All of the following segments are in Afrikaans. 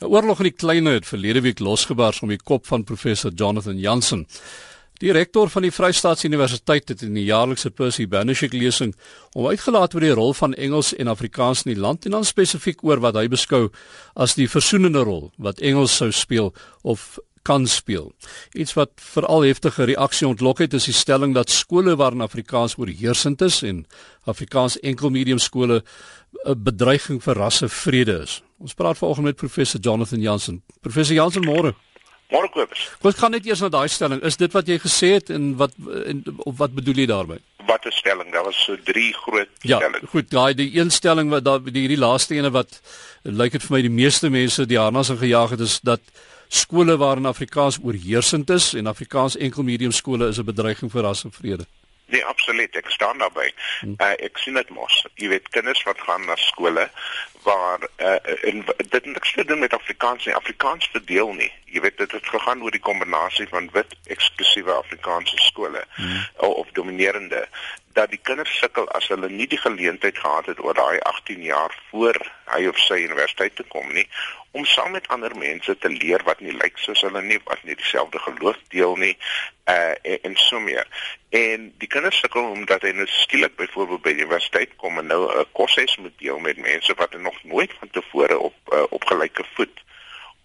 'n Oorlog in die kleine het verlede week losgebars om die kop van professor Jonathan Jansen. Die rektor van die Vrystaatse Universiteit het in die jaarlikse Percy Banishek lesing om uitgelaat oor die rol van Engels en Afrikaans in die land en dan spesifiek oor wat hy beskou as die versoenende rol wat Engels sou speel of kan speel. Iets wat veral heftige reaksie ontlok het is die stelling dat skole waarin Afrikaans oorheersend is en Afrikaans enkelmedium skole 'n bedreiging vir rassevrede is. Ons praat vanoggend met professor Jonathan Jansen. Professor Jansen, môre. Môre Kobus. Wat gaan net eers na daai stelling? Is dit wat jy gesê het en wat en of wat bedoel jy daarmee? Wat 'n stelling. Daar was so drie groot ja, stellings. Ja, goed, daai die een stelling wat daar die hierdie laaste ene wat lyk dit vir my die meeste mense die harnas in gejaag het is dat skole waarin Afrikaans oorheersend is en Afrikaans enkelmedium skole is 'n bedreiging vir ras en vrede. Nee, absoluut. Ek staan daarbey. Hm. Uh, ek sien dit mos. Jy weet kinders wat gaan na skole waar uh, in dit niks te doen met Afrikaans nie. Afrikaans verdeel nie. Jy weet dit het gegaan oor die kombinasie van wit eksklusiewe Afrikaanse skole hmm. of dominerende dat die kinders sukkel as hulle nie die geleentheid gehad het oor daai 18 jaar voor hy of sy universiteit te kom nie om saam met ander mense te leer wat nie lyk soos hulle nie wat nie dieselfde geloof deel nie uh en, en so meer. En die kinders sukkel omdat hy nou skielik byvoorbeeld by die universiteit kom en nou 'n koshuis moet deel met mense wat hy nog nooit van tevore op uh, op gelyke voet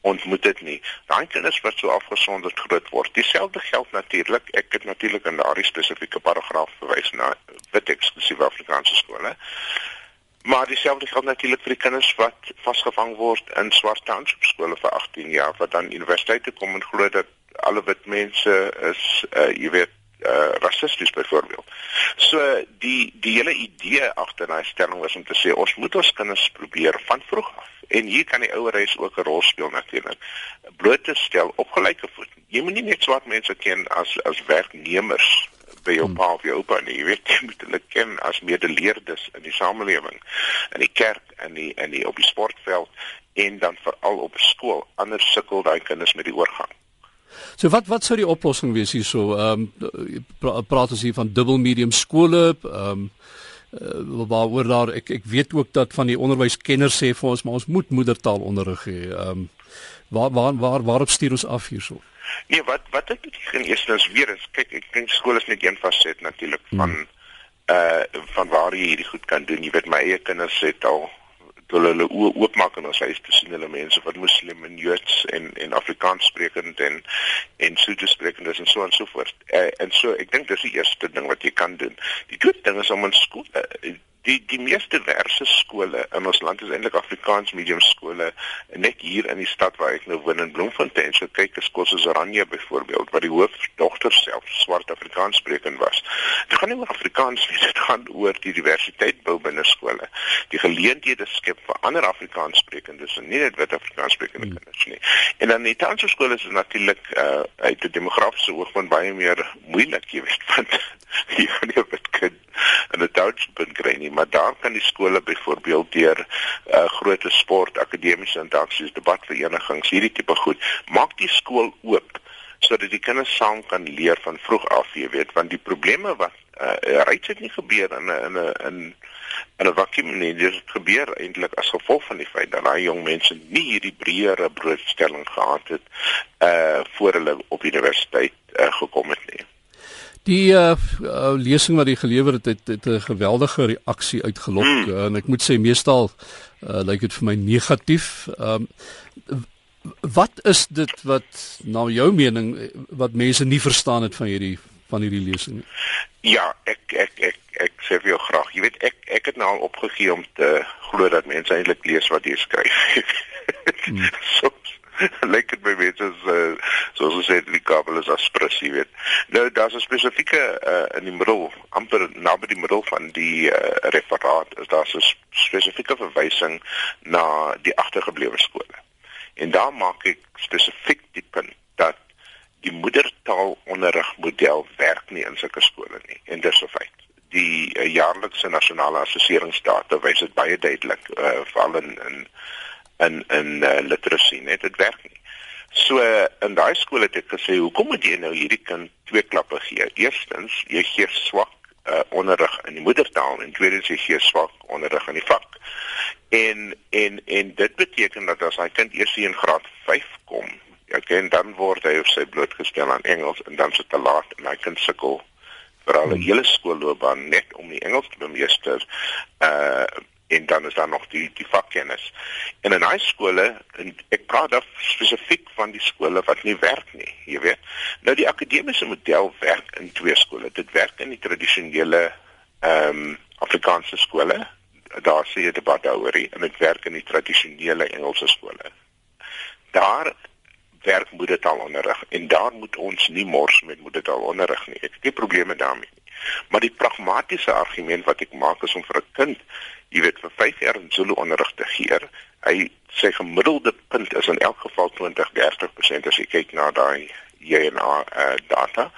ontmoet het nie. Daai kinders wat so afgesonderd groot word. Dieselfde geld natuurlik. Ek het natuurlik in daardie spesifieke paragraaf verwys na wit eksklusiewe Afrikaanse skole. Maar dieselfde geld natuurlik vir die kinders wat vasgevang word in swart township skole vir 18 jaar wat dan universiteit toe kom en glo dat alle wit mense is uh jy weet uh rassisties byvoorbeeld. So die die hele idee agter daai stelling was om te sê ons moet ons kinders probeer van vroeg af en hier kan die ouerhuis ook 'n rol speel natuurlik. Bloot te stel op gelyke voet. Jy moet nie net swart mense ken as as werknemers by jou hmm. pa of jou oupa nie. Jy weet jy moet hulle ken as medeleerders in die samelewing, in die kerk en die in die op die sportveld en dan veral op skool. Anders sukkel daai kinders met die oorgang. So wat wat sou die oplossing wees hierso? Ehm um, pra, praat ons hier van dubbel medium skole, ehm um, uh, waaroor daar ek ek weet ook dat van die onderwyskenners sê vir ons maar ons moet moedertaal onderrig hê. Ehm um, waar waar waar waarop stuur ons af hierso? Nee, wat wat ek beteken eerstens weer is kyk ek dink skool is net een faset natuurlik van hmm. uh van waar jy hierdie goed kan doen. Jy weet my eie kinders het al hulle hulle oë oopmaak en ons huis te sien hulle mense wat moslim en joods en en afrikaans sprekend en en soete sprekend is en so en so voort. Uh, en so ek dink dis die eerste ding wat jy kan doen. Die tweede ding is om in skool uh, die die meeste verse skole in ons land is eintlik Afrikaans medium skole net hier in die stad waar ek nou woon in Bloemfontein. So kyk ek skool soos Oranje byvoorbeeld waar die hoofdogter self swart Afrikaans sprekend was. Dit gaan nie oor Afrikaans nie dit gaan oor die diversiteit bou binne skole. Die geleenthede skep vir ander Afrikaans sprekendes en nie net wit Afrikaans sprekende hmm. kinders nie. En dan die tans skole is natuurlik uh, uit 'n demografiese oogpunt baie meer moeilik jy weet want jy gaan nie 'n township kry nie maar daar kan die skole byvoorbeeld deur uh, groot sport akademiese intaksies debatverenigings hierdie tipe goed maak die skool oop sodat die kinders saam kan leer van vroeg af jy weet want die probleme wat uh, reeds het nie gebeur in 'n in 'n in 'n vakuum nie dit gebeur eintlik as gevolg van die feit dat daai jong mense nie hierdie breëre broodstelling gehad het uh voor hulle op universiteit uh, gekom het nie Die uh, uh lesing wat jy gelewer het, het, het 'n geweldige reaksie uitgelok mm. uh, en ek moet sê meestal uh lyk dit vir my negatief. Um, wat is dit wat na jou mening wat mense nie verstaan het van hierdie van hierdie lesing nie? Ja, ek ek ek ek sê vir jou graag. Jy weet ek ek het nou al opgegee om te glo dat mense eintlik lees wat jy skryf. mm. so lyk dit by mense as uh, soos ons sê die kabel is aspres, jy weet. Nou daar's 'n spesifieke uh, in die middel amper naby die middel van die uh, referaat is daar 'n spesifieke verwysing na die agtergeblewe skole. En daar maak ek spesifiek die punt dat die moedertaalonderrigmodel werk nie in sulke skole nie en dis 'n feit die uh, jaarlikse nasionale assesseringsdata wys dit baie duidelik uh, veral in in in in uh, literasie net dit werk nie. So in daai skool het ek gesê hoekom moet jy nou hierdie kind twee klappe gee? Eerstens, jy gee swak uh, onderrig in die moedertaal en tweedens jy gee swak onderrig in die vak. En en en dit beteken dat as hy kind eers in graad 5 kom, okay, en dan word hy of sy blootgestel aan Engels en dan se te laat en hy kind sukkel vir al 'n hmm. hele skoolloopbaan net om die Engels te bemeester. Uh en dan is daar nog die die vakkennis. En in high skole en ek praat dan spesifiek van die skole wat nie werk nie, jy weet. Nou die akademiese model werk in twee skole. Dit werk in die tradisionele ehm um, Afrikaanse skole daar sê jy debat daaroor en dit werk in die tradisionele Engelse skole. Daar werk moedertaalonderrig en daar moet ons nie mors met moedertaalonderrig nie. Ek het nie probleme daarmee nie. Maar die pragmatiese argument wat ek maak is om vir 'n kind, jy weet, vir 5 jaar Zulu onderrig te gee. Hy sê gemiddelde punt is in elk geval 20-30% as jy kyk na daai JNA uh, data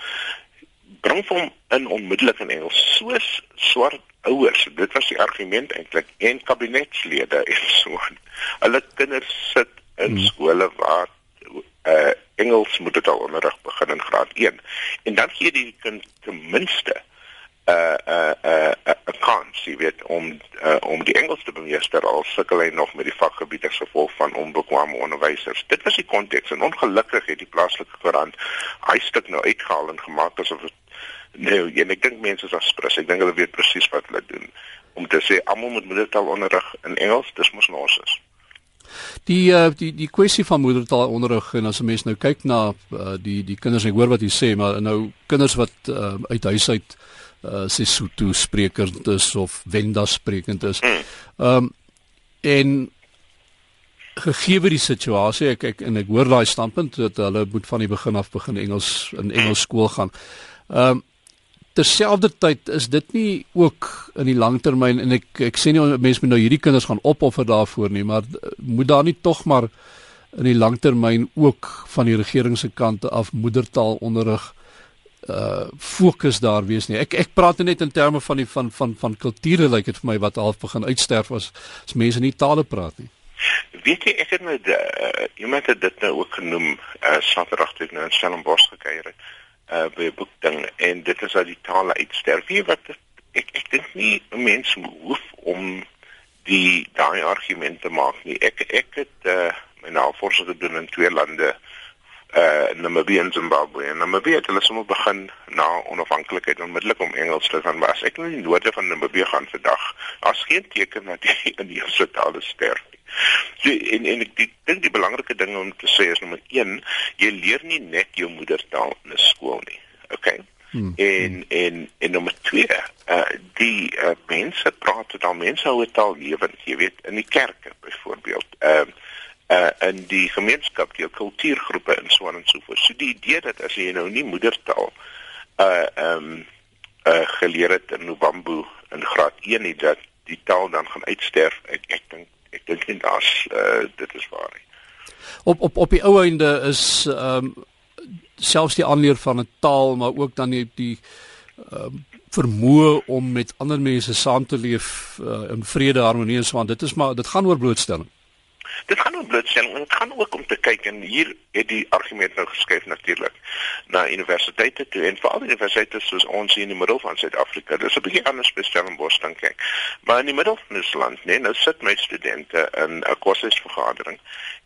bring hom in onmiddellik in Engels soos swart ouers dit was die argument eintlik en kabinetslede en so hulle kinders sit in hmm. skole waar uh, Engels moet dit al onderrig begin in graad 1 en dan gee die kind ten minste 'n 'n 'n 'n kans, jy weet, om uh, om die Engels te bemeester al sukkel hy nog met die vakgebied as gevolg van onbekwame onderwysers. Dit was die konteks en ongelukkig het die plaaslike koerant hy stuk nou uitgehaal en gemaak asof dit Nee, en ek dink mense is aspres. Ek dink hulle weet presies wat hulle doen. Om te sê almal moet moedertaalonderrig in Engels, dis mos nonsens. Die uh, die die kwessie van moedertaalonderrig en as 'n mens nou kyk na uh, die die kinders, ek hoor wat jy sê, maar nou kinders wat uh, uit huis uit uh, Sesotho sprekend is of Venda sprekend is. Hmm. Ehm um, en gegee die situasie ek ek en ek hoor daai standpunt dat hulle moet van die begin af begin Engels in Engels skool gaan. Ehm um, terselfdertyd is dit nie ook in die langtermyn en ek ek sê nie mense moet nou hierdie kinders gaan opoffer daarvoor nie, maar moet daar nie tog maar in die langtermyn ook van die regering se kant af moedertaalonderrig uh fokus daar wees nie. Ek ek praat net in terme van die van van van kulture lyk like dit vir my wat half begin uitsterf as as mense nie tale praat nie. Weet jy ek het nou uh, iemand het dit nou ook genoem uh Saterdag toe ek nou in Stellenbosch gekuier het uh by 'n boek ding en dit is dat die tale uitsterf. Wie wat ek ek dink nie 'n mens hoef om die daai argument te maak nie. Ek ek het uh my navorsing gedoen in twee lande Namibië en Zimbabwe. En Namibië het hulle sommer begin na onafhanklikheid onmiddellik om Engels te gaan was. Ek nou in die noorde van Namibië gaan vandag. Daar's geen teken dat die in die eerste tale sterf nie. So, en en ek dink die belangrike ding om te sê is nommer 1, jy leer nie net jou moedertaal in 'n skool nie. Okay? Hmm. En en en nommer 2, uh die uh, mense praat al mense hou dit al lewend, jy weet, in die kerke byvoorbeeld. Ehm uh, uh in die gemeenskap, die kultuurgroepe en so aan en so voort. So die idee dat as jy nou nie moedertaal uh ehm um, uh geleer het in Nobambo in graad 1 nie dat die taal dan gaan uitsterf. Ek ek dink ek dink nie daar's uh, dit is waar nie. Op op op die ou einde is ehm um, selfs die aanleer van 'n taal maar ook dan die die ehm um, vermoë om met ander mense saam te leef uh, in vrede harmonie en so aan dit is maar dit gaan oor blootstelling. Dit gaan oor blootstelling en dit gaan ook om te kyk en hier het die argument nou geskuif natuurlik na universiteite toe en veral universiteite soos ons hier in die middel van Suid-Afrika. Dis 'n bietjie anders by Stellenbosch dan kyk. Maar in die middel van ons land, nee, nou sit my studente in 'n kursusvergadering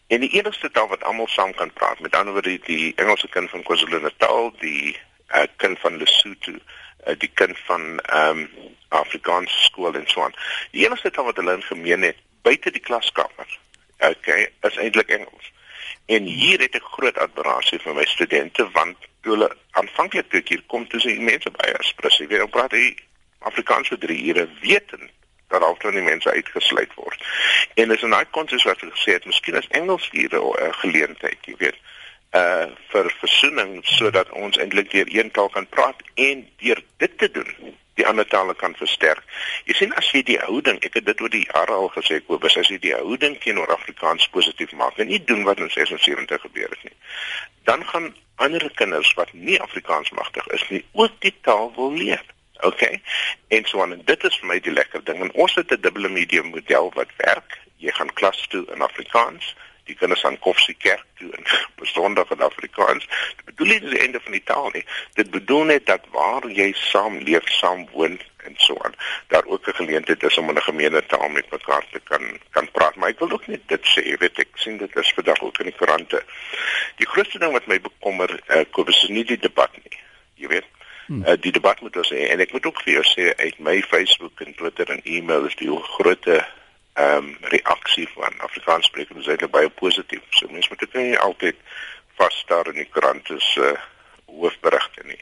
en die enigste taal wat almal saam kan praat, met ander woorde die Engelse kind van KwaZulu-Natal, die uh, kind van Lesotho, uh, die kind van ehm um, Afrikaans skool en so aan. Die enigste taal wat hulle in gemeen het buite die klaskamer okay, is eintlik Engels. En hier het ek groot admirasie vir my studente want hulle aanvanklik toe hier kom toe se mense by as presies weer praat hy Afrikaans vir 3 ure weten dat al van die mense uitgesluit word. En is in daai konteks wat ek gesê het, miskien is Engels hier 'n uh, geleentheid, jy weet uh vir versoening sodat ons eintlik deur een taal kan praat en deur dit te doen die ander tale kan versterk. Jy sien as jy die houding, ek het dit oor die jare al gesê, Kobus, as jy die houding teenoor Afrikaans positief maak en nie doen wat in 76 gebeur het nie, dan gaan ander kinders wat nie Afrikaans magtig is nie, ook die taal wil leer. OK. En so aan en dit is vir my die lekker ding. En ons het 'n dubbele medium model wat werk. Jy gaan klas toe in Afrikaans die kinders aan Koffsie kerk toe en besonder van Afrikaans. Dit bedoel nie die einde van die taal nie. Dit bedoel net dat waar jy saam leef, saam woon en so aan, daar ook 'n geleentheid is om in 'n gemeene taal met mekaar te kan kan praat. Maar ek wil ook net dit sê, jy weet ek sien dit is vandag ook in die koerante. Die grootste ding wat my bekommer, uh, Kobus, is nie die debat nie. Jy weet uh, die debat moet ons hê en ek moet ook vir jou sê uit my Facebook en Twitter en e-mail is die groot ehm um, reaksie van Afrikaanssprekers eintlik baie positief. So mense moet dit nie altyd vas daar in die koerant is uh hoofberigte nie.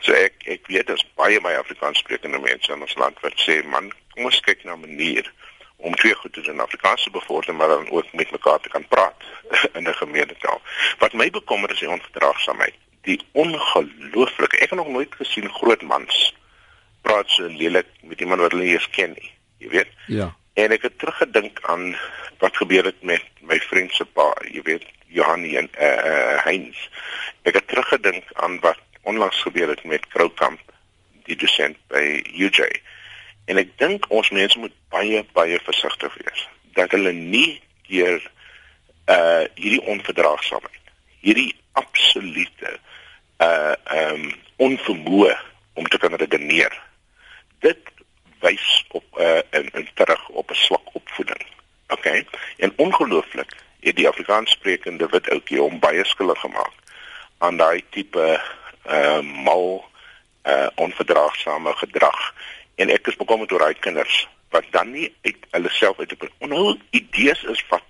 So ek ek weet daar's baie baie Afrikaanssprekende mense in ons land wat sê man, kom ons kyk na 'n manier om twee goed te doen Afrikaans te bevorder maar dan ook met mekaar te kan praat in 'n gemeentetaal. Wat my bekommer is die onverdraagsaamheid, die ongelooflike. Ek het nog nooit gesien groot mans praat so lelik met iemand wat hulle nie eens ken nie. Jy weet? Ja. En ek het teruggedink aan wat gebeur het met my vriend se pa, jy weet, Johan en eh uh, Heinz. Ek het teruggedink aan wat onlangs gebeur het met Kroukamp, die dosent by UJ. En ek dink ons mense moet baie baie versigtig wees dat hulle nie deur uh hierdie onverdraagsaamheid, hierdie absolute uh ehm um, onvermoë om te kan redeneer. Dit wys op 'n uh, in, in terug op 'n swak opvoeding. OK. En ongelooflik het die Afrikaanssprekende wit ouetjie hom baie skuldig gemaak aan daai tipe uh mal uh onverdraagsame gedrag. En ek is bekommerd oor daai kinders wat dan nie uit hulle self uit op onhou idees is wat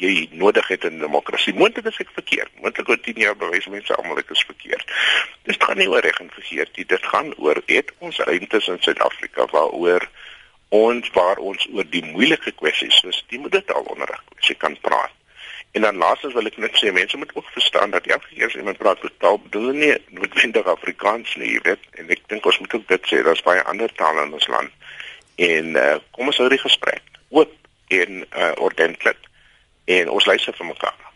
jy nodig het in demokrasie. Moontlik is ek verkeerd. Moontlik oor 10 jaar bewys mense almal ek is verkeerd. Dit gaan nie oor reg en verkeerd nie. Dit gaan oor het ons ruimtes in Suid-Afrika waaroor ons waar ons oor die moeilike kwessies soos die moet dit al onderrig kwessie kan praat. En dan laastens wil ek net sê mense moet ook verstaan dat elke keer as iemand praat oor taal bedoel nie noodwendig Afrikaans nie, jy weet. En ek dink ons moet ook dit sê, daar's baie ander tale in ons land. En uh, kom ons hou die gesprek oop en uh, ordentlik en ons luister vir mekaar.